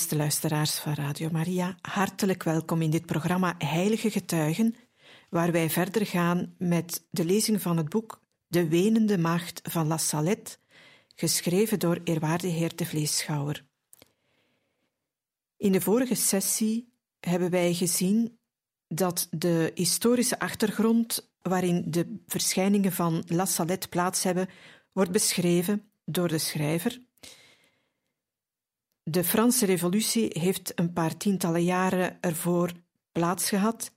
Beste luisteraars van Radio Maria, hartelijk welkom in dit programma Heilige Getuigen, waar wij verder gaan met de lezing van het boek De Wenende Maagd van La Salette, geschreven door eerwaarde heer de Vleeschouwer. In de vorige sessie hebben wij gezien dat de historische achtergrond waarin de verschijningen van La Salette plaats hebben, wordt beschreven door de schrijver de Franse Revolutie heeft een paar tientallen jaren ervoor plaatsgehad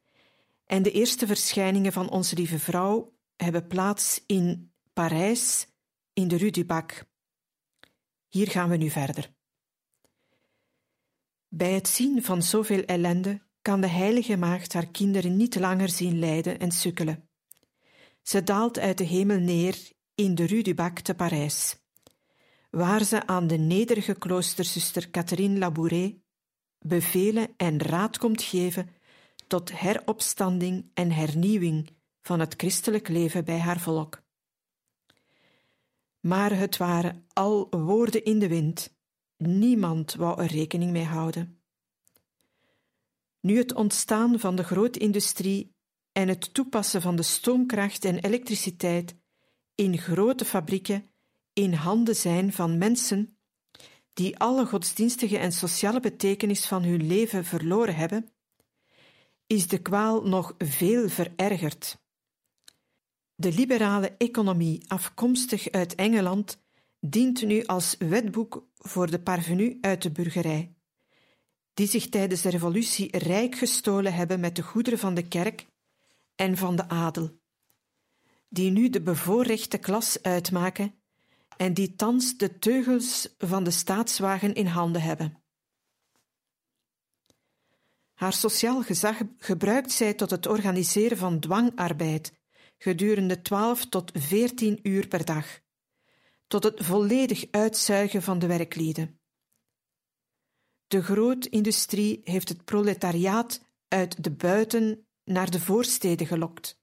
en de eerste verschijningen van Onze Lieve Vrouw hebben plaats in Parijs, in de Rue du Bac. Hier gaan we nu verder. Bij het zien van zoveel ellende kan de heilige maagd haar kinderen niet langer zien lijden en sukkelen. Ze daalt uit de hemel neer in de Rue du Bac te Parijs waar ze aan de nederige kloosterzuster Catherine Labouret bevelen en raad komt geven tot heropstanding en hernieuwing van het christelijk leven bij haar volk. Maar het waren al woorden in de wind, niemand wou er rekening mee houden. Nu het ontstaan van de grootindustrie en het toepassen van de stoomkracht en elektriciteit in grote fabrieken in handen zijn van mensen die alle godsdienstige en sociale betekenis van hun leven verloren hebben, is de kwaal nog veel verergerd. De liberale economie, afkomstig uit Engeland, dient nu als wetboek voor de parvenu uit de burgerij, die zich tijdens de revolutie rijk gestolen hebben met de goederen van de kerk en van de adel, die nu de bevoorrechte klas uitmaken en die thans de teugels van de staatswagen in handen hebben. Haar sociaal gezag gebruikt zij tot het organiseren van dwangarbeid gedurende 12 tot 14 uur per dag, tot het volledig uitzuigen van de werklieden. De grootindustrie heeft het proletariaat uit de buiten naar de voorsteden gelokt,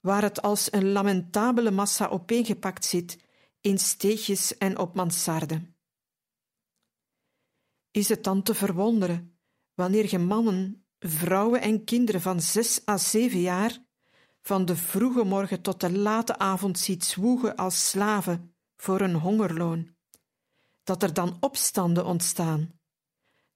waar het als een lamentabele massa opeengepakt zit in steegjes en op mansarde. Is het dan te verwonderen wanneer je mannen, vrouwen en kinderen van zes à zeven jaar van de vroege morgen tot de late avond ziet zwoegen als slaven voor een hongerloon, dat er dan opstanden ontstaan,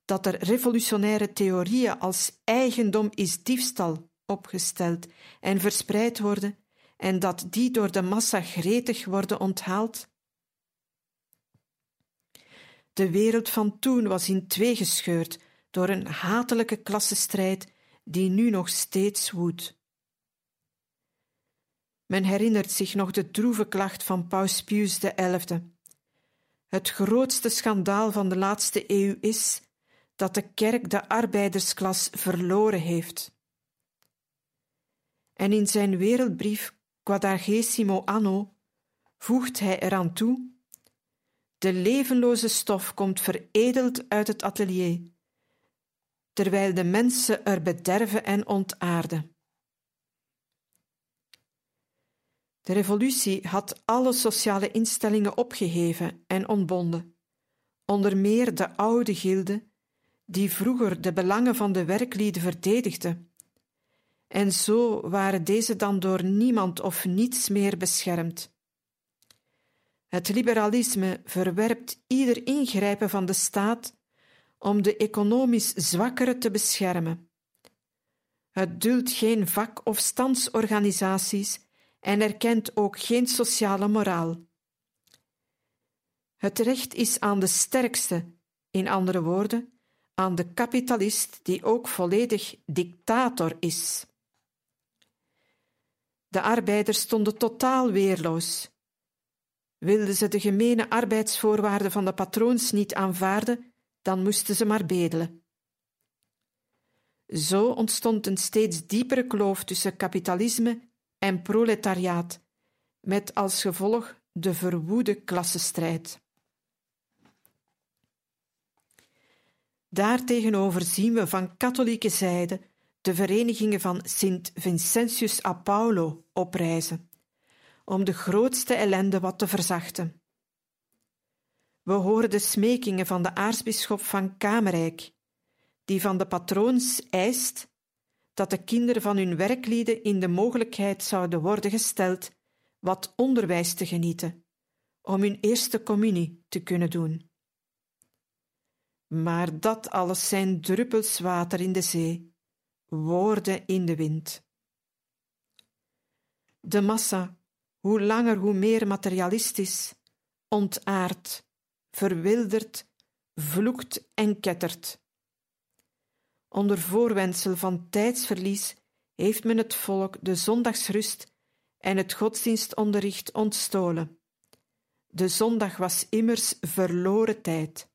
dat er revolutionaire theorieën als eigendom is diefstal opgesteld en verspreid worden en dat die door de massa gretig worden onthaald? De wereld van toen was in twee gescheurd door een hatelijke klassenstrijd die nu nog steeds woedt. Men herinnert zich nog de droeve klacht van Paus Pius XI. Het grootste schandaal van de laatste eeuw is dat de kerk de arbeidersklas verloren heeft. En in zijn wereldbrief quadragesimo anno, voegt hij eraan toe: De levenloze stof komt veredeld uit het atelier, terwijl de mensen er bederven en ontaarden. De revolutie had alle sociale instellingen opgeheven en ontbonden, onder meer de oude gilde, die vroeger de belangen van de werklieden verdedigde en zo waren deze dan door niemand of niets meer beschermd. Het liberalisme verwerpt ieder ingrijpen van de staat om de economisch zwakkere te beschermen. Het duldt geen vak- of standsorganisaties en erkent ook geen sociale moraal. Het recht is aan de sterkste, in andere woorden, aan de kapitalist die ook volledig dictator is. De arbeiders stonden totaal weerloos. Wilden ze de gemene arbeidsvoorwaarden van de patroons niet aanvaarden, dan moesten ze maar bedelen. Zo ontstond een steeds diepere kloof tussen kapitalisme en proletariaat, met als gevolg de verwoede klassenstrijd. Daartegenover zien we van katholieke zijde de verenigingen van Sint Vincentius a Paulo oprijzen, om de grootste ellende wat te verzachten. We horen de smekingen van de aartsbisschop van Kamerijk, die van de patroons eist dat de kinderen van hun werklieden in de mogelijkheid zouden worden gesteld wat onderwijs te genieten, om hun eerste communie te kunnen doen. Maar dat alles zijn druppels water in de zee, woorden in de wind. De massa, hoe langer hoe meer materialistisch, ontaard, verwilderd, vloekt en kettert. Onder voorwendsel van tijdsverlies heeft men het volk de zondagsrust en het godsdienstonderricht ontstolen. De zondag was immers verloren tijd.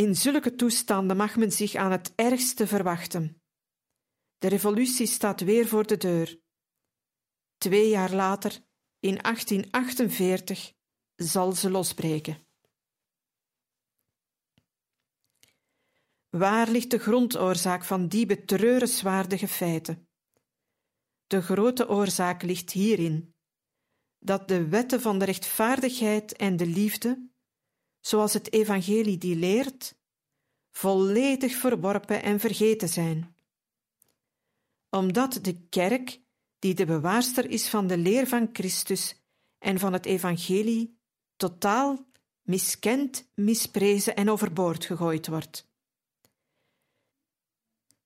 In zulke toestanden mag men zich aan het ergste verwachten. De revolutie staat weer voor de deur. Twee jaar later, in 1848, zal ze losbreken. Waar ligt de grondoorzaak van die betreurenswaardige feiten? De grote oorzaak ligt hierin dat de wetten van de rechtvaardigheid en de liefde, zoals het Evangelie die leert, volledig verworpen en vergeten zijn. Omdat de kerk, die de bewaarster is van de leer van Christus en van het Evangelie, totaal miskend, misprezen en overboord gegooid wordt.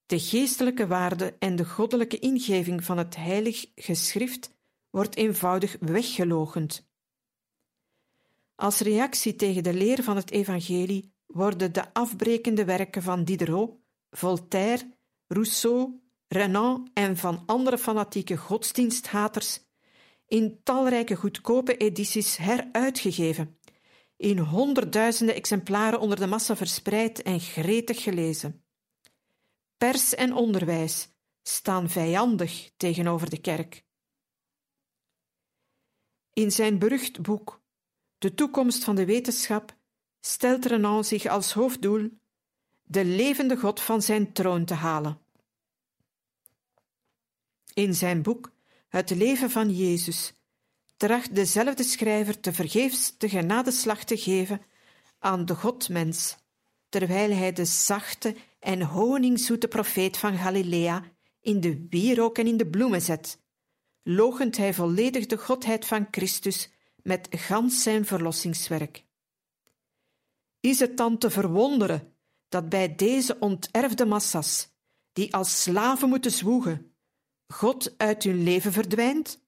De geestelijke waarde en de goddelijke ingeving van het heilig geschrift wordt eenvoudig weggelogend. Als reactie tegen de leer van het evangelie worden de afbrekende werken van Diderot, Voltaire, Rousseau, Renan en van andere fanatieke godsdiensthaters in talrijke goedkope edities heruitgegeven, in honderdduizenden exemplaren onder de massa verspreid en gretig gelezen pers en onderwijs staan vijandig tegenover de kerk. In zijn berucht boek De toekomst van de wetenschap stelt Renan zich als hoofddoel de levende God van zijn troon te halen. In zijn boek Het leven van Jezus tracht dezelfde schrijver te vergeefs de genadeslag te geven aan de Godmens, terwijl hij de zachte en honingzoete profeet van Galilea in de wierook en in de bloemen zet, logent hij volledig de godheid van Christus met gans zijn verlossingswerk. Is het dan te verwonderen dat bij deze onterfde massas, die als slaven moeten zwoegen, God uit hun leven verdwijnt?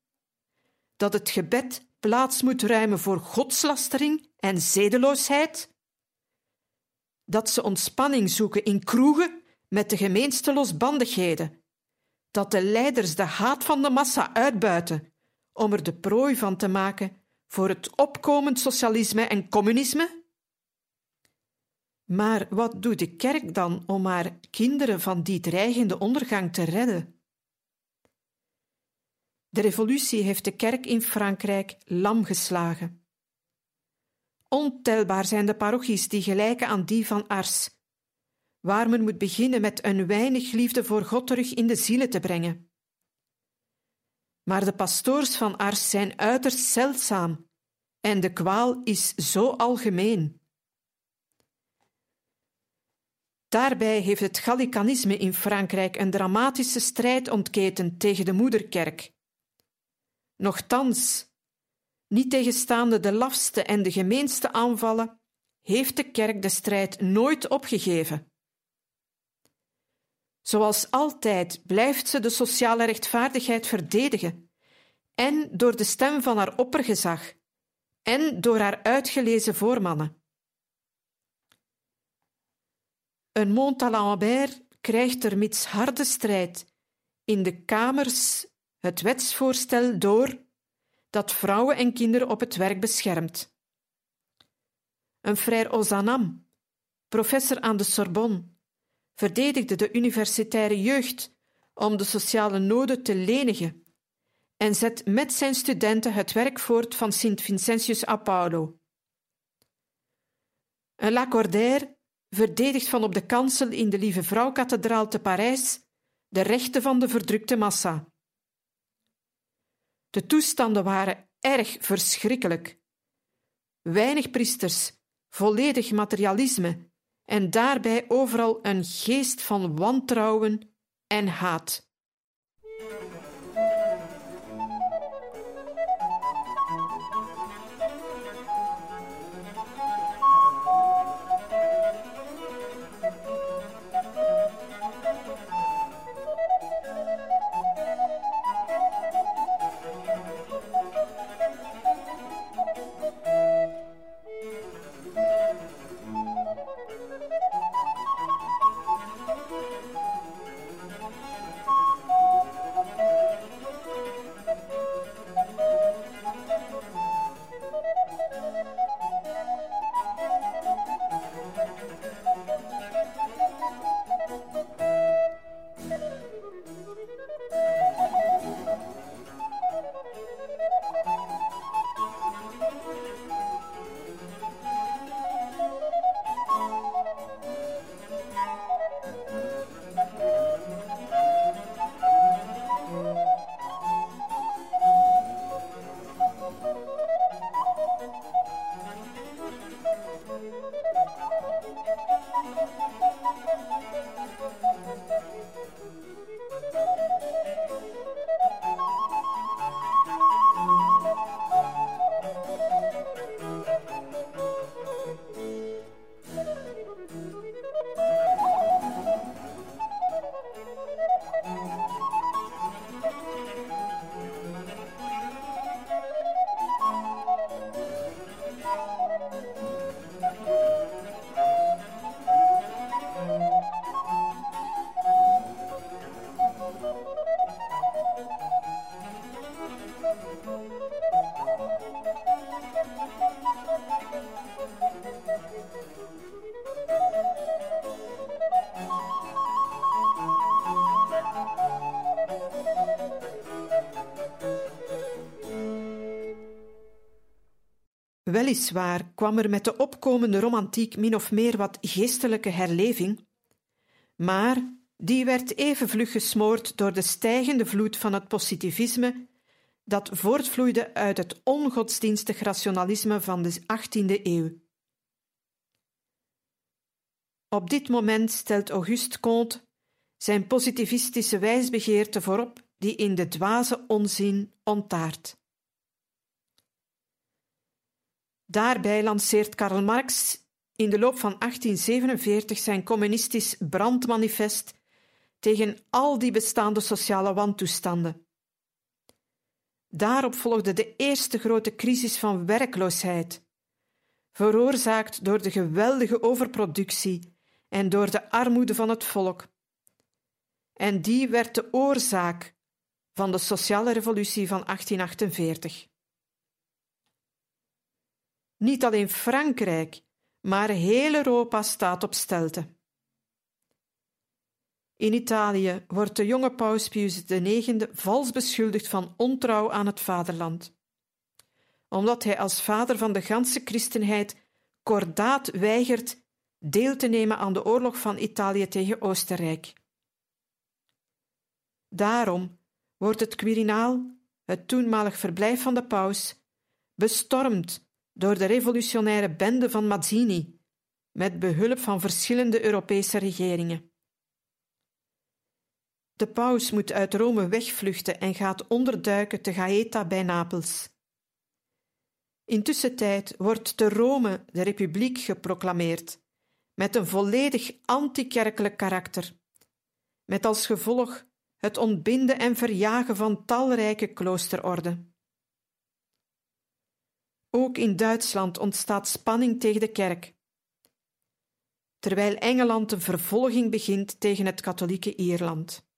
Dat het gebed plaats moet ruimen voor godslastering en zedeloosheid? dat ze ontspanning zoeken in kroegen met de gemeenste losbandigheden, dat de leiders de haat van de massa uitbuiten om er de prooi van te maken voor het opkomend socialisme en communisme? Maar wat doet de kerk dan om haar kinderen van die dreigende ondergang te redden? De revolutie heeft de kerk in Frankrijk lam geslagen. Ontelbaar zijn de parochies die gelijken aan die van Ars, waar men moet beginnen met een weinig liefde voor God terug in de zielen te brengen. Maar de pastoors van Ars zijn uiterst zeldzaam en de kwaal is zo algemeen. Daarbij heeft het Gallicanisme in Frankrijk een dramatische strijd ontketend tegen de moederkerk. Nochtans, niet tegenstaande de lafste en de gemeenste aanvallen, heeft de kerk de strijd nooit opgegeven. Zoals altijd blijft ze de sociale rechtvaardigheid verdedigen, en door de stem van haar oppergezag, en door haar uitgelezen voormannen. Een Montalembert krijgt er mits harde strijd in de Kamers het wetsvoorstel door dat vrouwen en kinderen op het werk beschermt. Een frère Ozanam, professor aan de Sorbonne, verdedigde de universitaire jeugd om de sociale noden te lenigen en zet met zijn studenten het werk voort van Sint Vincentius a Paulo. Een Lacordaire verdedigt van op de kansel in de Lieve Vrouwkathedraal te Parijs de rechten van de verdrukte massa. De toestanden waren erg verschrikkelijk. Weinig priesters, volledig materialisme en daarbij overal een geest van wantrouwen en haat. Weliswaar kwam er met de opkomende romantiek min of meer wat geestelijke herleving, maar die werd even vlug gesmoord door de stijgende vloed van het positivisme dat voortvloeide uit het ongodsdienstig rationalisme van de 18e eeuw. Op dit moment stelt Auguste Comte zijn positivistische wijsbegeerte voorop, die in de dwaze onzin ontaart. Daarbij lanceert Karl Marx in de loop van 1847 zijn communistisch brandmanifest tegen al die bestaande sociale wantoestanden. Daarop volgde de eerste grote crisis van werkloosheid, veroorzaakt door de geweldige overproductie en door de armoede van het volk. En die werd de oorzaak van de sociale revolutie van 1848. Niet alleen Frankrijk, maar heel Europa staat op stelte. In Italië wordt de jonge paus Pius IX vals beschuldigd van ontrouw aan het vaderland, omdat hij als vader van de ganse christenheid kordaat weigert deel te nemen aan de oorlog van Italië tegen Oostenrijk. Daarom wordt het Quirinaal, het toenmalig verblijf van de paus, bestormd door de revolutionaire bende van Mazzini, met behulp van verschillende Europese regeringen. De paus moet uit Rome wegvluchten en gaat onderduiken te Gaeta bij Napels. Intussen wordt te Rome de republiek geproclameerd, met een volledig antikerkelijk karakter, met als gevolg het ontbinden en verjagen van talrijke kloosterorden. Ook in Duitsland ontstaat spanning tegen de kerk. Terwijl Engeland een vervolging begint tegen het katholieke Ierland.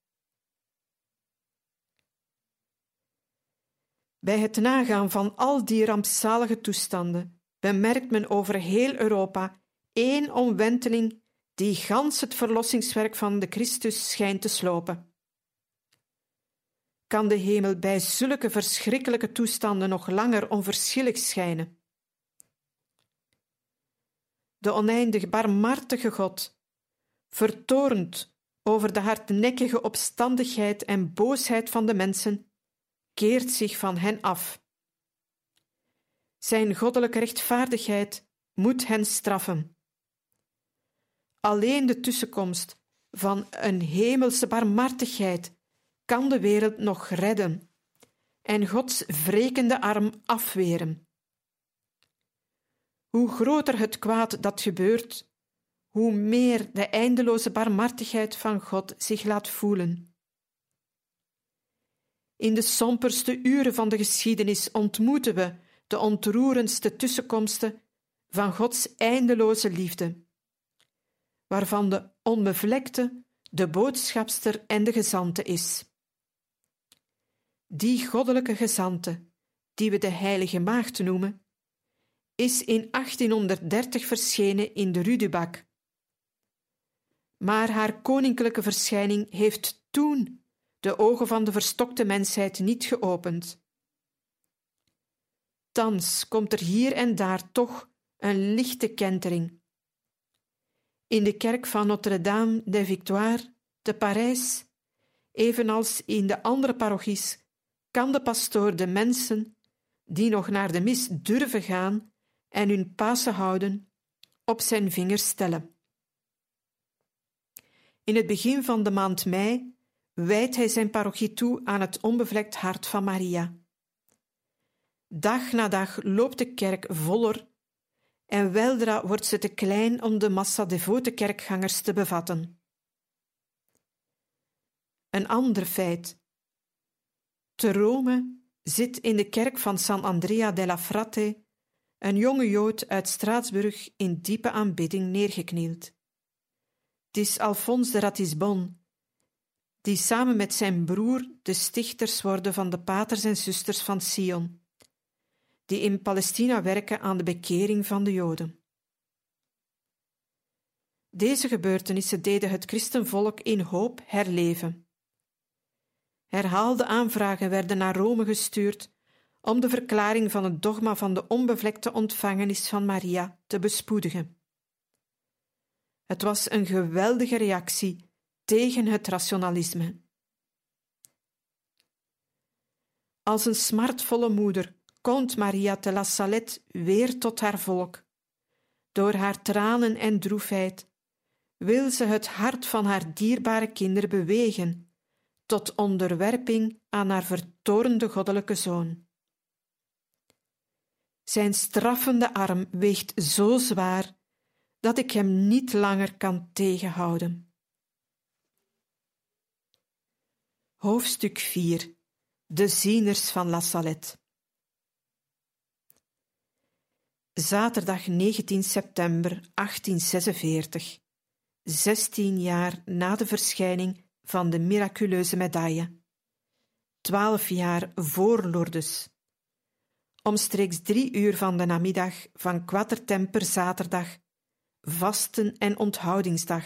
Bij het nagaan van al die rampzalige toestanden bemerkt men over heel Europa één omwenteling die gans het verlossingswerk van de Christus schijnt te slopen. Kan de hemel bij zulke verschrikkelijke toestanden nog langer onverschillig schijnen? De oneindig barmhartige God, vertorend over de hardnekkige opstandigheid en boosheid van de mensen, keert zich van hen af. Zijn goddelijke rechtvaardigheid moet hen straffen. Alleen de tussenkomst van een hemelse barmhartigheid kan de wereld nog redden en Gods wrekende arm afweren. Hoe groter het kwaad dat gebeurt, hoe meer de eindeloze barmhartigheid van God zich laat voelen. In de somperste uren van de geschiedenis ontmoeten we de ontroerendste tussenkomsten van Gods eindeloze liefde, waarvan de onbevlekte de boodschapster en de gezante is. Die goddelijke gezante, die we de Heilige Maagd noemen, is in 1830 verschenen in de Rudebak. Maar haar koninklijke verschijning heeft toen de ogen van de verstokte mensheid niet geopend. Thans komt er hier en daar toch een lichte kentering. In de kerk van Notre-Dame des Victoires te Parijs, evenals in de andere parochies, kan de pastoor de mensen die nog naar de mis durven gaan en hun Pasen houden, op zijn vingers stellen. In het begin van de maand mei wijdt hij zijn parochie toe aan het onbevlekt hart van Maria. Dag na dag loopt de kerk voller en weldra wordt ze te klein om de massa devote kerkgangers te bevatten. Een ander feit. Te Rome zit in de kerk van San Andrea della Frate een jonge Jood uit Straatsburg in diepe aanbidding neergeknield. Het is Alphonse de Ratisbon, die samen met zijn broer de stichters worden van de paters en zusters van Sion, die in Palestina werken aan de bekering van de Joden. Deze gebeurtenissen deden het christenvolk in hoop herleven. Herhaalde aanvragen werden naar Rome gestuurd om de verklaring van het dogma van de onbevlekte ontvangenis van Maria te bespoedigen. Het was een geweldige reactie tegen het rationalisme. Als een smartvolle moeder komt Maria te La Salette weer tot haar volk. Door haar tranen en droefheid wil ze het hart van haar dierbare kinderen bewegen tot onderwerping aan haar vertorende goddelijke zoon. Zijn straffende arm weegt zo zwaar dat ik hem niet langer kan tegenhouden. Hoofdstuk 4 De zieners van La Salette Zaterdag 19 september 1846, 16 jaar na de verschijning van de miraculeuze medaille, 12 jaar voor Lourdes omstreeks drie uur van de namiddag van Quatertemper zaterdag, vasten- en onthoudingsdag,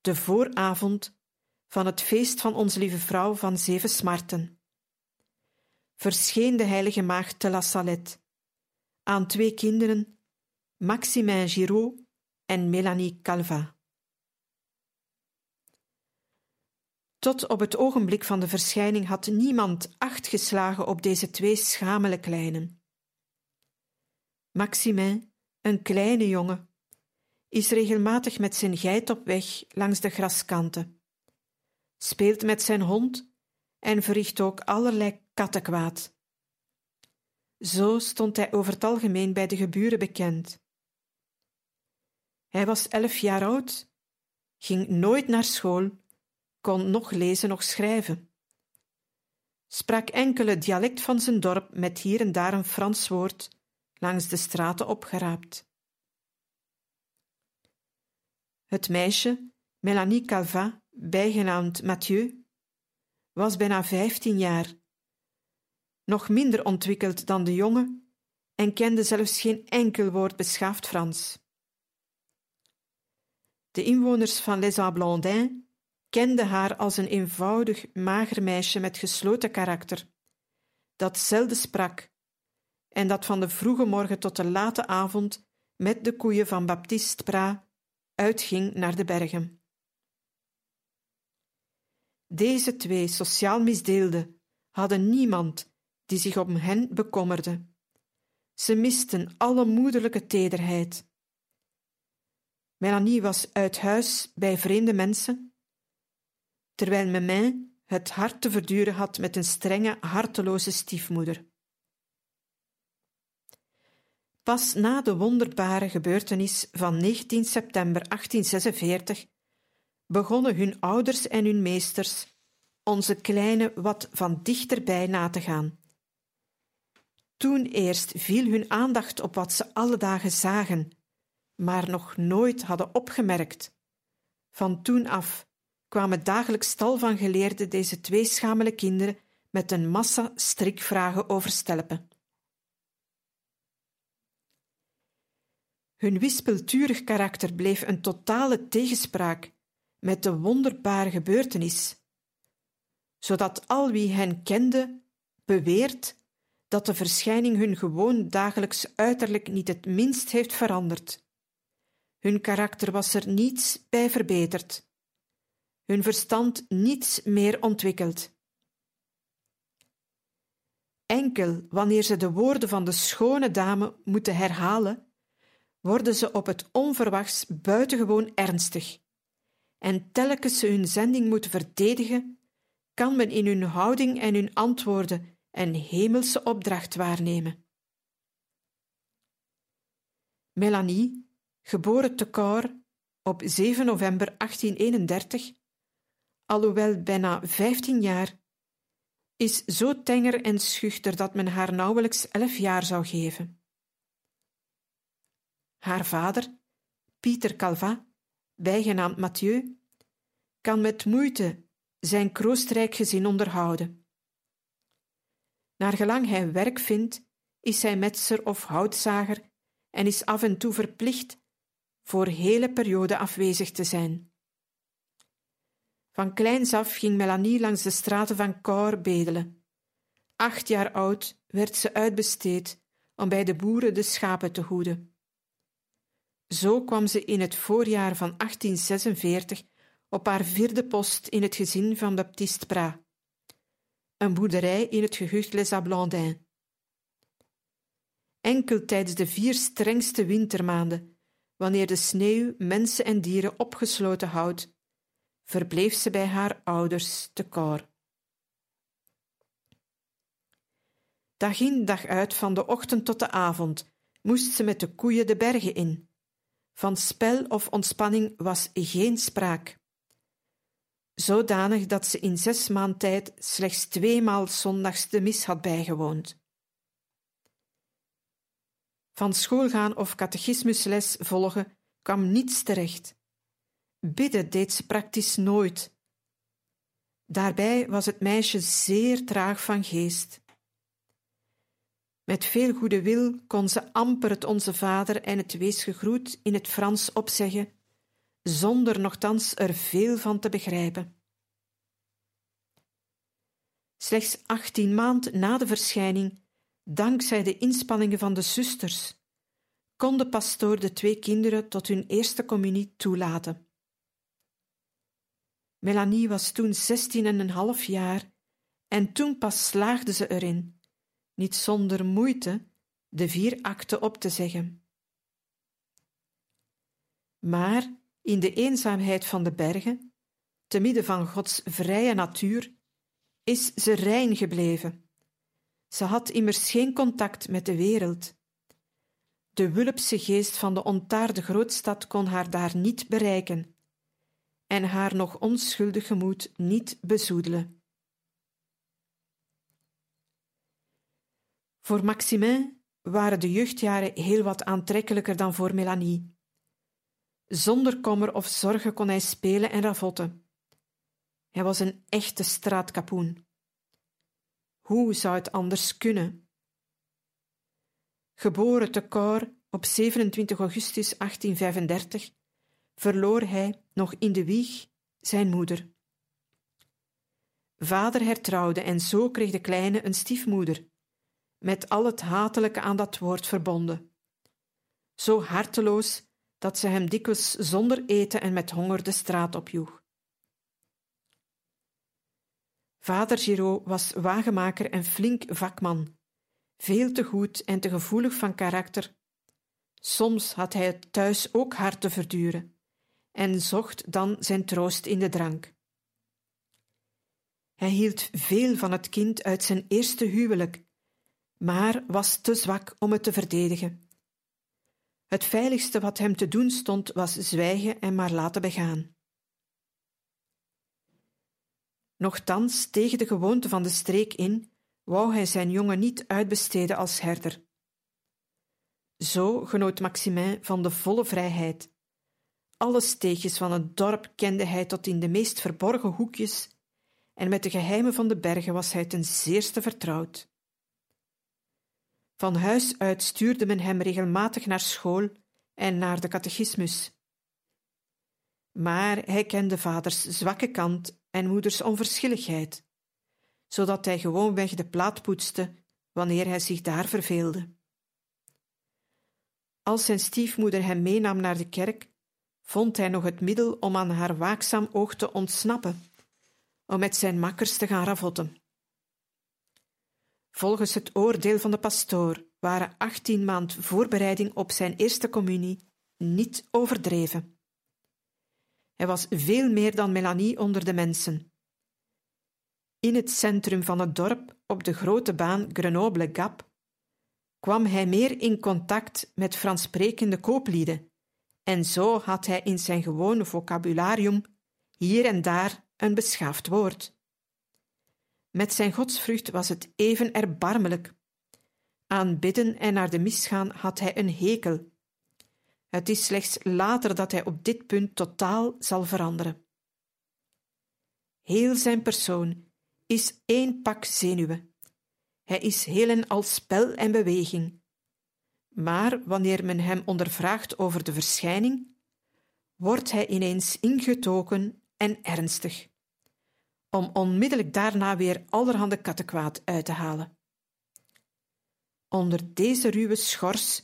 de vooravond van het feest van Onze Lieve Vrouw van Zeven Smarten. Verscheen de heilige maagd te La Salette, aan twee kinderen, Maximin Giraud en Mélanie Calva. Tot op het ogenblik van de verschijning had niemand acht geslagen op deze twee schamele kleinen. Maximin, een kleine jongen, is regelmatig met zijn geit op weg langs de graskanten, speelt met zijn hond en verricht ook allerlei kattenkwaad. Zo stond hij over het algemeen bij de geburen bekend. Hij was elf jaar oud, ging nooit naar school kon nog lezen nog schrijven. Sprak enkele dialect van zijn dorp met hier en daar een Frans woord langs de straten opgeraapt. Het meisje, Melanie Calva, bijgenaamd Mathieu, was bijna vijftien jaar. nog minder ontwikkeld dan de jongen en kende zelfs geen enkel woord beschaafd Frans. De inwoners van Les Ablandins kenden haar als een eenvoudig, mager meisje met gesloten karakter, dat zelden sprak en dat van de vroege morgen tot de late avond met de koeien van Baptiste Pra uitging naar de bergen. Deze twee sociaal misdeelden hadden niemand die zich om hen bekommerde. Ze misten alle moederlijke tederheid. Melanie was uit huis bij vreemde mensen, terwijl Memin het hart te verduren had met een strenge, harteloze stiefmoeder. Pas na de wonderbare gebeurtenis van 19 september 1846 begonnen hun ouders en hun meesters onze kleine wat van dichterbij na te gaan. Toen eerst viel hun aandacht op wat ze alle dagen zagen, maar nog nooit hadden opgemerkt. Van toen af kwamen dagelijks tal van geleerden deze twee schamele kinderen met een massa strikvragen overstelpen. Hun wispelturig karakter bleef een totale tegenspraak met de wonderbare gebeurtenis, zodat al wie hen kende beweert dat de verschijning hun gewoon dagelijks uiterlijk niet het minst heeft veranderd. Hun karakter was er niets bij verbeterd, hun verstand niets meer ontwikkeld. Enkel wanneer ze de woorden van de schone dame moeten herhalen, worden ze op het onverwachts buitengewoon ernstig. En telkens ze hun zending moeten verdedigen, kan men in hun houding en hun antwoorden een hemelse opdracht waarnemen. Melanie, geboren te Cor op 7 november 1831, alhoewel bijna 15 jaar, is zo tenger en schuchter dat men haar nauwelijks elf jaar zou geven. Haar vader, Pieter Calvat, bijgenaamd Mathieu, kan met moeite zijn kroostrijk gezin onderhouden. Naar gelang hij werk vindt, is hij metser of houtzager en is af en toe verplicht voor hele periode afwezig te zijn. Van kleins af ging Melanie langs de straten van Cor bedelen. Acht jaar oud werd ze uitbesteed om bij de boeren de schapen te hoeden. Zo kwam ze in het voorjaar van 1846 op haar vierde post in het gezin van Baptiste Prat, een boerderij in het gehucht Les Ablandins. Enkel tijdens de vier strengste wintermaanden, wanneer de sneeuw mensen en dieren opgesloten houdt, verbleef ze bij haar ouders te Cor. Dag in dag uit, van de ochtend tot de avond, moest ze met de koeien de bergen in. Van spel of ontspanning was geen spraak. Zodanig dat ze in zes maand tijd slechts tweemaal zondags de mis had bijgewoond. Van schoolgaan of catechismusles volgen kwam niets terecht. Bidden deed ze praktisch nooit. Daarbij was het meisje zeer traag van geest. Met veel goede wil kon ze amper het Onze Vader en het Wees gegroet in het Frans opzeggen, zonder nochtans er veel van te begrijpen. Slechts achttien maand na de verschijning, dankzij de inspanningen van de zusters, kon de pastoor de twee kinderen tot hun eerste communie toelaten. Melanie was toen zestien en een half jaar en toen pas slaagde ze erin niet zonder moeite de vier akten op te zeggen. Maar in de eenzaamheid van de bergen, te midden van Gods vrije natuur, is ze rein gebleven. Ze had immers geen contact met de wereld. De wulpse geest van de ontaarde grootstad kon haar daar niet bereiken en haar nog onschuldig gemoed niet bezoedelen. Voor Maximin waren de jeugdjaren heel wat aantrekkelijker dan voor Melanie. Zonder kommer of zorgen kon hij spelen en ravotten. Hij was een echte straatkapoen. Hoe zou het anders kunnen? Geboren te Cor op 27 augustus 1835, verloor hij nog in de wieg zijn moeder. Vader hertrouwde en zo kreeg de kleine een stiefmoeder, met al het hatelijke aan dat woord verbonden. Zo harteloos dat ze hem dikwijls zonder eten en met honger de straat opjoeg. Vader Giraud was wagenmaker en flink vakman, veel te goed en te gevoelig van karakter. Soms had hij het thuis ook hard te verduren en zocht dan zijn troost in de drank. Hij hield veel van het kind uit zijn eerste huwelijk, maar was te zwak om het te verdedigen. Het veiligste wat hem te doen stond was zwijgen en maar laten begaan. Nochtans, tegen de gewoonte van de streek in, wou hij zijn jongen niet uitbesteden als herder. Zo genoot Maximin van de volle vrijheid. Alle steegjes van het dorp kende hij tot in de meest verborgen hoekjes, en met de geheimen van de bergen was hij ten zeerste vertrouwd. Van huis uit stuurde men hem regelmatig naar school en naar de catechismus. Maar hij kende vaders zwakke kant en moeders onverschilligheid, zodat hij gewoonweg de plaat poetste wanneer hij zich daar verveelde. Als zijn stiefmoeder hem meenam naar de kerk, vond hij nog het middel om aan haar waakzaam oog te ontsnappen, om met zijn makkers te gaan ravotten. Volgens het oordeel van de pastoor waren achttien maand voorbereiding op zijn eerste communie niet overdreven. Hij was veel meer dan Melanie onder de mensen. In het centrum van het dorp, op de grote baan Grenoble-Gap, kwam hij meer in contact met Franssprekende kooplieden, en zo had hij in zijn gewone vocabularium hier en daar een beschaafd woord. Met zijn godsvrucht was het even erbarmelijk. Aan bidden en naar de mis gaan had hij een hekel. Het is slechts later dat hij op dit punt totaal zal veranderen. Heel zijn persoon is één pak zenuwen. Hij is heel en al spel en beweging. Maar wanneer men hem ondervraagt over de verschijning, wordt hij ineens ingetogen en ernstig om onmiddellijk daarna weer allerhande kattenkwaad uit te halen. Onder deze ruwe schors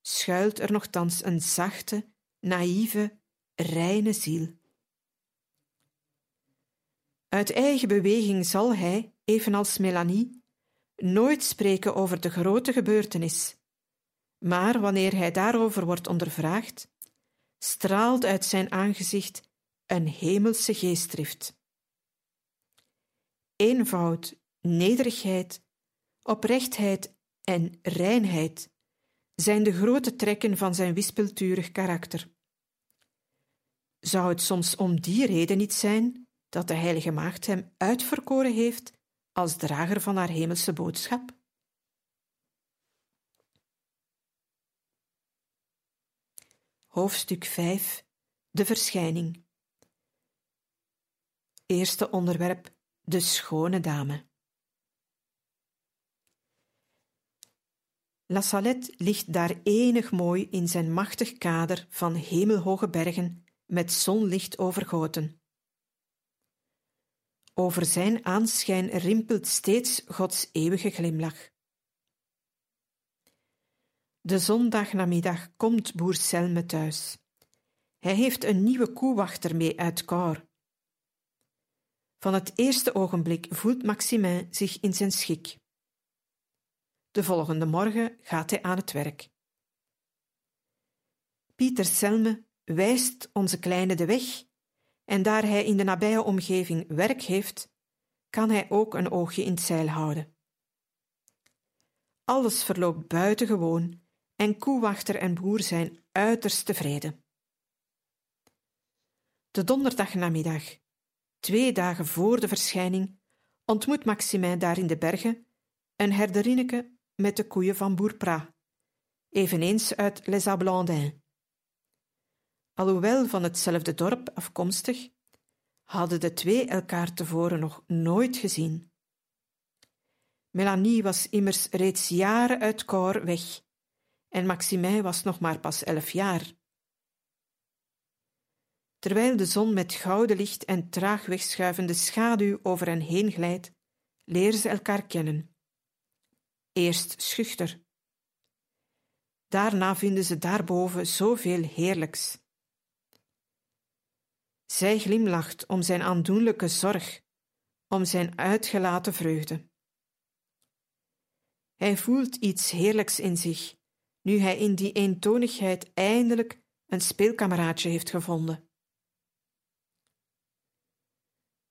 schuilt er nogthans een zachte, naïeve, reine ziel. Uit eigen beweging zal hij, evenals Melanie, nooit spreken over de grote gebeurtenis, maar wanneer hij daarover wordt ondervraagd, straalt uit zijn aangezicht een hemelse geestdrift eenvoud, nederigheid, oprechtheid en reinheid zijn de grote trekken van zijn wispelturig karakter. Zou het soms om die reden niet zijn dat de Heilige Maagd hem uitverkoren heeft als drager van haar hemelse boodschap? Hoofdstuk 5 De verschijning. Eerste onderwerp de schone dame. La Salette ligt daar enig mooi in zijn machtig kader van hemelhoge bergen met zonlicht overgoten. Over zijn aanschijn rimpelt steeds Gods eeuwige glimlach. De zondagnamiddag komt boer Selme thuis. Hij heeft een nieuwe koewachter mee uit Cor. Van het eerste ogenblik voelt Maximin zich in zijn schik. De volgende morgen gaat hij aan het werk. Pieter Selme wijst onze kleine de weg, en daar hij in de nabije omgeving werk heeft, kan hij ook een oogje in het zeil houden. Alles verloopt buitengewoon en koewachter en boer zijn uiterst tevreden. De donderdagnamiddag Twee dagen voor de verschijning ontmoet Maximin daar in de bergen een herderinneke met de koeien van boer Pra, eveneens uit Les Ablandins. Alhoewel van hetzelfde dorp afkomstig, hadden de twee elkaar tevoren nog nooit gezien. Melanie was immers reeds jaren uit koor weg en Maximin was nog maar pas elf jaar. Terwijl de zon met gouden licht en traag wegschuivende schaduw over hen heen glijdt, leren ze elkaar kennen. Eerst schuchter. Daarna vinden ze daarboven zoveel heerlijks. Zij glimlacht om zijn aandoenlijke zorg, om zijn uitgelaten vreugde. Hij voelt iets heerlijks in zich, nu hij in die eentonigheid eindelijk een speelkameraadje heeft gevonden.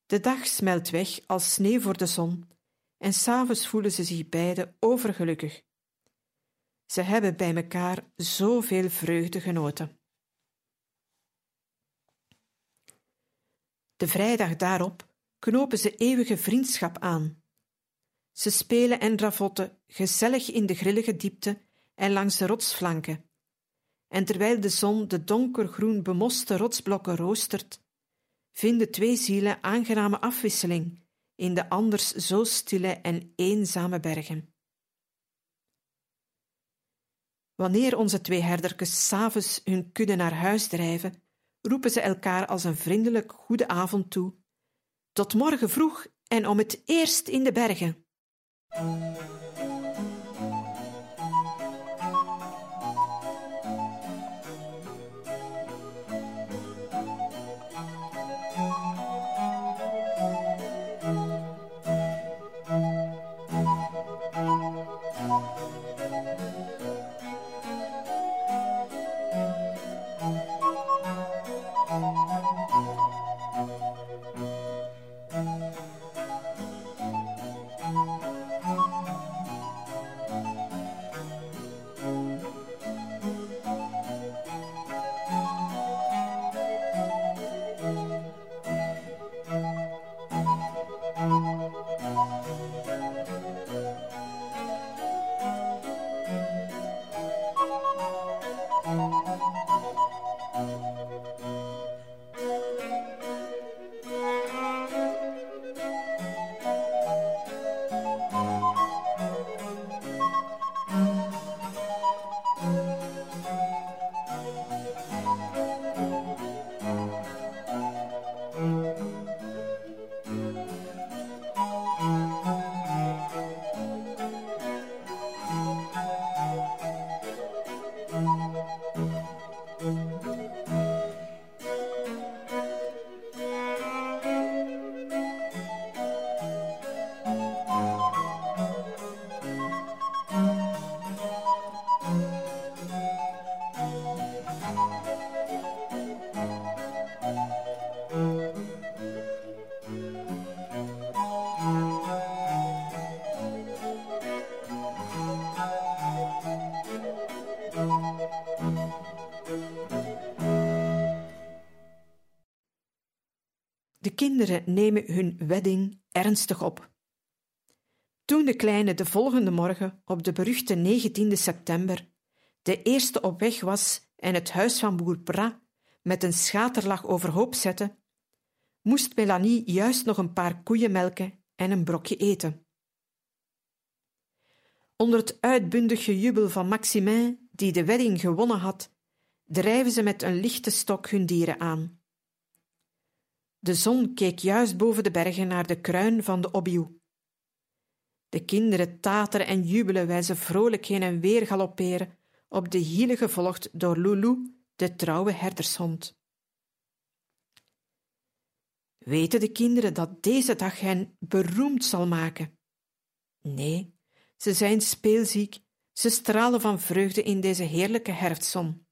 De dag smelt weg als sneeuw voor de zon, en s'avonds voelen ze zich beiden overgelukkig. Ze hebben bij elkaar zoveel vreugde genoten. De vrijdag daarop knopen ze eeuwige vriendschap aan. Ze spelen en ravotten gezellig in de grillige diepte en langs de rotsflanken. En terwijl de zon de donkergroen bemoste rotsblokken roostert, vinden twee zielen aangename afwisseling in de anders zo stille en eenzame bergen. Wanneer onze twee herderkes s'avonds hun kudde naar huis drijven, roepen ze elkaar als een vriendelijk goede avond toe. Tot morgen vroeg en om het eerst in de bergen. Kinderen nemen hun wedding ernstig op. Toen de kleine de volgende morgen, op de beruchte 19 september, de eerste op weg was en het huis van boer Bra met een schaterlach overhoop zette, moest Melanie juist nog een paar koeien melken en een brokje eten. Onder het uitbundig gejubel van Maximin, die de wedding gewonnen had, drijven ze met een lichte stok hun dieren aan. De zon keek juist boven de bergen naar de kruin van de Obiu. De kinderen tateren en jubelen wij ze vrolijk heen en weer galopperen, op de hielen gevolgd door Lulu, de trouwe herdershond. Weten de kinderen dat deze dag hen beroemd zal maken? Nee, ze zijn speelziek, ze stralen van vreugde in deze heerlijke herfstzon.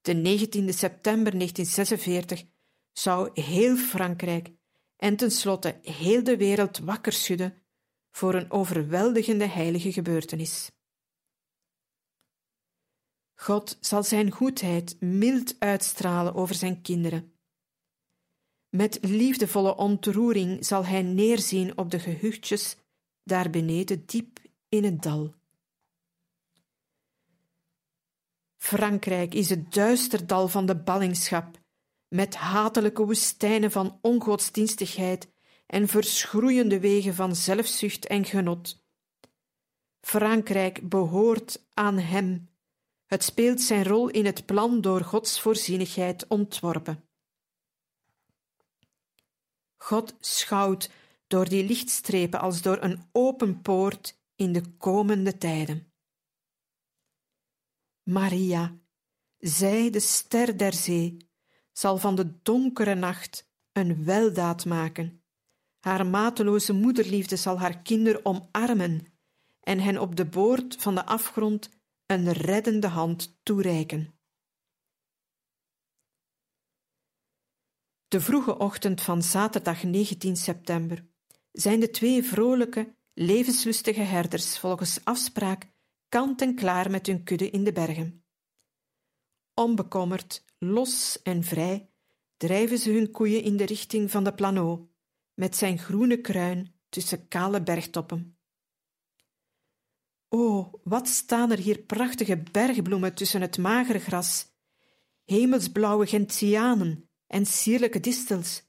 De 19 september 1946 zou heel Frankrijk en tenslotte heel de wereld wakker schudden voor een overweldigende heilige gebeurtenis. God zal zijn goedheid mild uitstralen over zijn kinderen. Met liefdevolle ontroering zal hij neerzien op de gehuchtjes daar beneden diep in het dal. Frankrijk is het duister dal van de ballingschap met hatelijke woestijnen van ongodsdienstigheid en verschroeiende wegen van zelfzucht en genot. Frankrijk behoort aan hem. Het speelt zijn rol in het plan door Gods voorzienigheid ontworpen. God schouwt door die lichtstrepen als door een open poort in de komende tijden. Maria, zij de ster der zee, zal van de donkere nacht een weldaad maken. Haar mateloze moederliefde zal haar kinderen omarmen en hen op de boord van de afgrond een reddende hand toereiken. De vroege ochtend van zaterdag 19 september zijn de twee vrolijke, levenslustige herders volgens afspraak kant en klaar met hun kudde in de bergen. Onbekommerd, los en vrij drijven ze hun koeien in de richting van de Plano, met zijn groene kruin tussen kale bergtoppen. O, wat staan er hier prachtige bergbloemen tussen het magere gras, hemelsblauwe gentianen en sierlijke distels,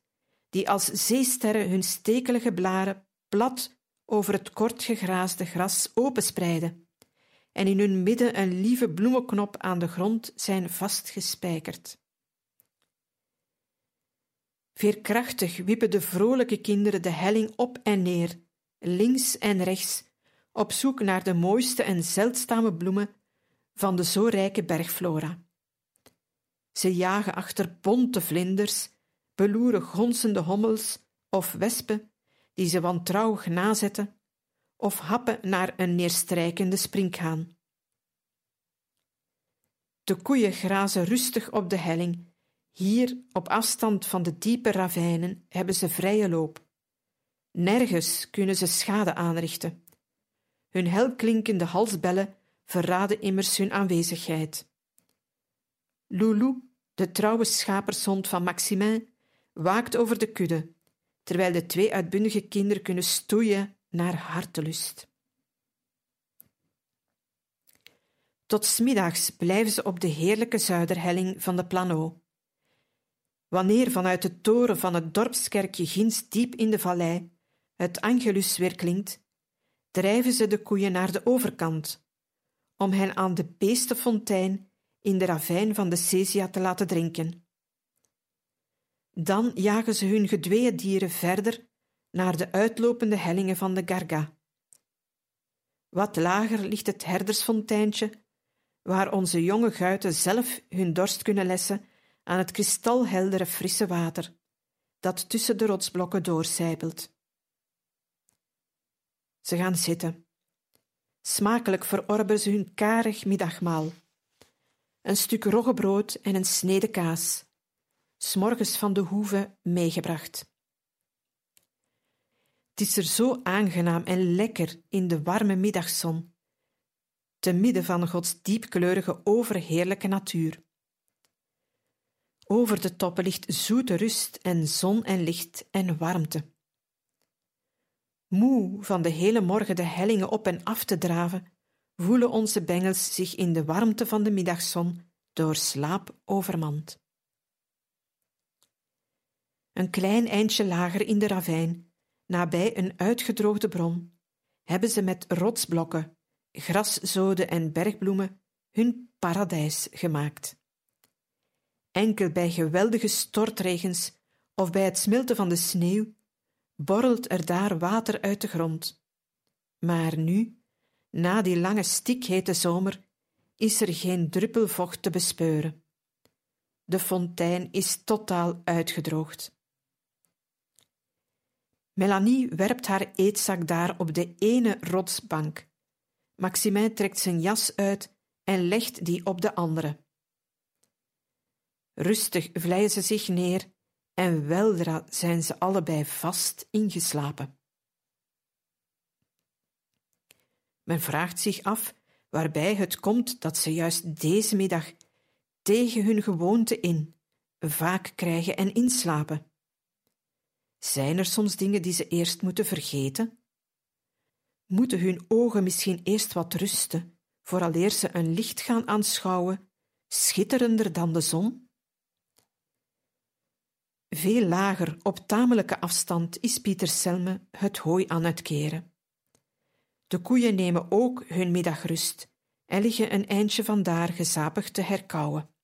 die als zeesterren hun stekelige blaren plat over het kort gegraasde gras openspreiden en in hun midden een lieve bloemenknop aan de grond zijn vastgespijkerd. Veerkrachtig wippen de vrolijke kinderen de helling op en neer, links en rechts, op zoek naar de mooiste en zeldzame bloemen van de zo rijke bergflora. Ze jagen achter bonte vlinders, beloeren gonzende hommels of wespen die ze wantrouwig nazetten, of happen naar een neerstrijkende sprinkhaan. De koeien grazen rustig op de helling. Hier, op afstand van de diepe ravijnen, hebben ze vrije loop. Nergens kunnen ze schade aanrichten. Hun helklinkende halsbellen verraden immers hun aanwezigheid. Loulou, de trouwe schapershond van Maximin, waakt over de kudde, terwijl de twee uitbundige kinderen kunnen stoeien naar hartelust. Tot smiddags blijven ze op de heerlijke zuiderhelling van de Plano. Wanneer vanuit de toren van het dorpskerkje ginds diep in de vallei het Angelus weer klinkt, drijven ze de koeien naar de overkant, om hen aan de beestenfontein in de ravijn van de Cesia te laten drinken. Dan jagen ze hun gedweeën dieren verder naar de uitlopende hellingen van de Garga. Wat lager ligt het herdersfonteintje, waar onze jonge guiten zelf hun dorst kunnen lessen aan het kristalheldere frisse water, dat tussen de rotsblokken doorcijpelt. Ze gaan zitten. Smakelijk verorberen ze hun karig middagmaal. Een stuk roggebrood en een snede kaas, s'morgens van de hoeve meegebracht. Het is er zo aangenaam en lekker in de warme middagzon, te midden van Gods diepkleurige, overheerlijke natuur. Over de toppen ligt zoete rust en zon en licht en warmte. Moe van de hele morgen de hellingen op en af te draven, voelen onze bengels zich in de warmte van de middagzon door slaap overmand. Een klein eindje lager in de ravijn, nabij een uitgedroogde bron, hebben ze met rotsblokken, graszoden en bergbloemen hun paradijs gemaakt. Enkel bij geweldige stortregens of bij het smelten van de sneeuw borrelt er daar water uit de grond. Maar nu, na die lange stikhete zomer, is er geen druppel vocht te bespeuren. De fontein is totaal uitgedroogd. Melanie werpt haar eetzak daar op de ene rotsbank. Maximin trekt zijn jas uit en legt die op de andere. Rustig vleien ze zich neer en weldra zijn ze allebei vast ingeslapen. Men vraagt zich af waarbij het komt dat ze juist deze middag tegen hun gewoonte in vaak krijgen en inslapen. Zijn er soms dingen die ze eerst moeten vergeten? Moeten hun ogen misschien eerst wat rusten, vooraleer ze een licht gaan aanschouwen, schitterender dan de zon? Veel lager, op tamelijke afstand, is Pieter Selme het hooi aan het keren. De koeien nemen ook hun middagrust en liggen een eindje vandaar gezapig te herkauwen.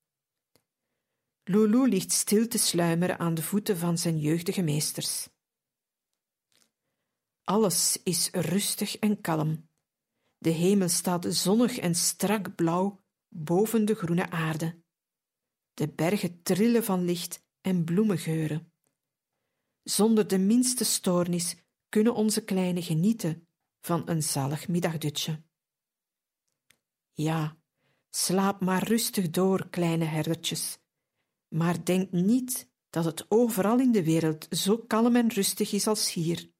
Loulou ligt stil te sluimeren aan de voeten van zijn jeugdige meesters. Alles is rustig en kalm. De hemel staat zonnig en strak blauw boven de groene aarde. De bergen trillen van licht en bloemengeuren. Zonder de minste stoornis kunnen onze kleinen genieten van een zalig middagdutje. Ja, slaap maar rustig door, kleine herdertjes, maar denk niet dat het overal in de wereld zo kalm en rustig is als hier.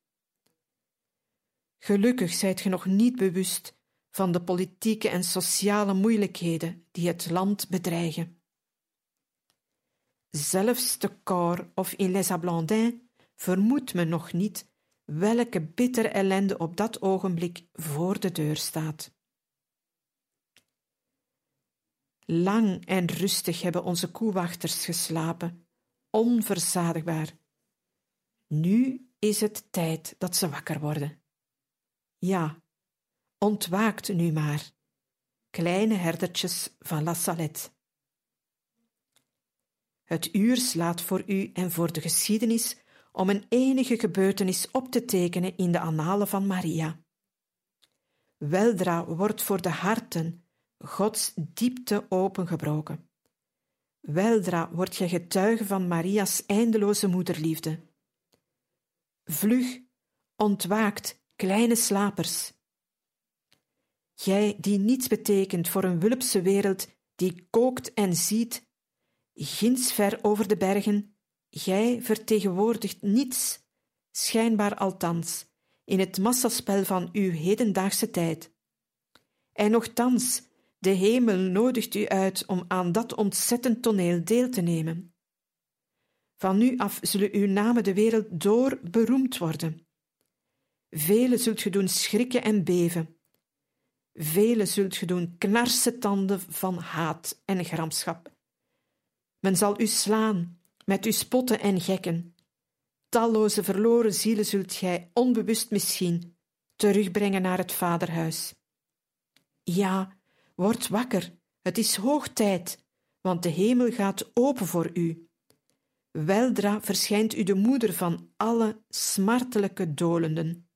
Gelukkig zijt ge nog niet bewust van de politieke en sociale moeilijkheden die het land bedreigen. Zelfs te Cor of in Les Ablandins vermoedt men nog niet welke bittere ellende op dat ogenblik voor de deur staat. Lang en rustig hebben onze koewachters geslapen, onverzadigbaar. Nu is het tijd dat ze wakker worden. Ja, ontwaakt nu maar, kleine herdertjes van La Salette. Het uur slaat voor u en voor de geschiedenis om een enige gebeurtenis op te tekenen in de annalen van Maria. Weldra wordt voor de harten Gods diepte opengebroken. Weldra wordt je getuige van Maria's eindeloze moederliefde. Vlug, ontwaakt, kleine slapers. Jij die niets betekent voor een wulpse wereld die kookt en ziet, ginds ver over de bergen, gij vertegenwoordigt niets, schijnbaar althans, in het massaspel van uw hedendaagse tijd. En nochtans, de hemel nodigt u uit om aan dat ontzettend toneel deel te nemen. Van nu af zullen uw namen de wereld door beroemd worden. Velen zult ge doen schrikken en beven. Velen zult ge doen knarsen tanden van haat en gramschap. Men zal u slaan, met uw spotten en gekken. Talloze verloren zielen zult gij, onbewust misschien, terugbrengen naar het vaderhuis. Ja, word wakker, het is hoog tijd, want de hemel gaat open voor u. Weldra verschijnt u de moeder van alle smartelijke dolenden.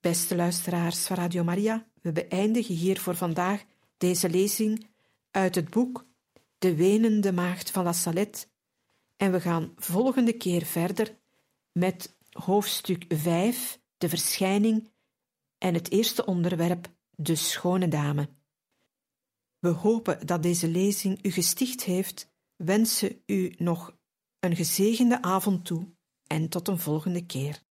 Beste luisteraars van Radio Maria, we beëindigen hier voor vandaag deze lezing uit het boek De Wenende Maagd van La Salette en we gaan volgende keer verder met hoofdstuk 5, de verschijning en het eerste onderwerp, de schone dame. We hopen dat deze lezing u gesticht heeft, wensen u nog een gezegende avond toe en tot een volgende keer.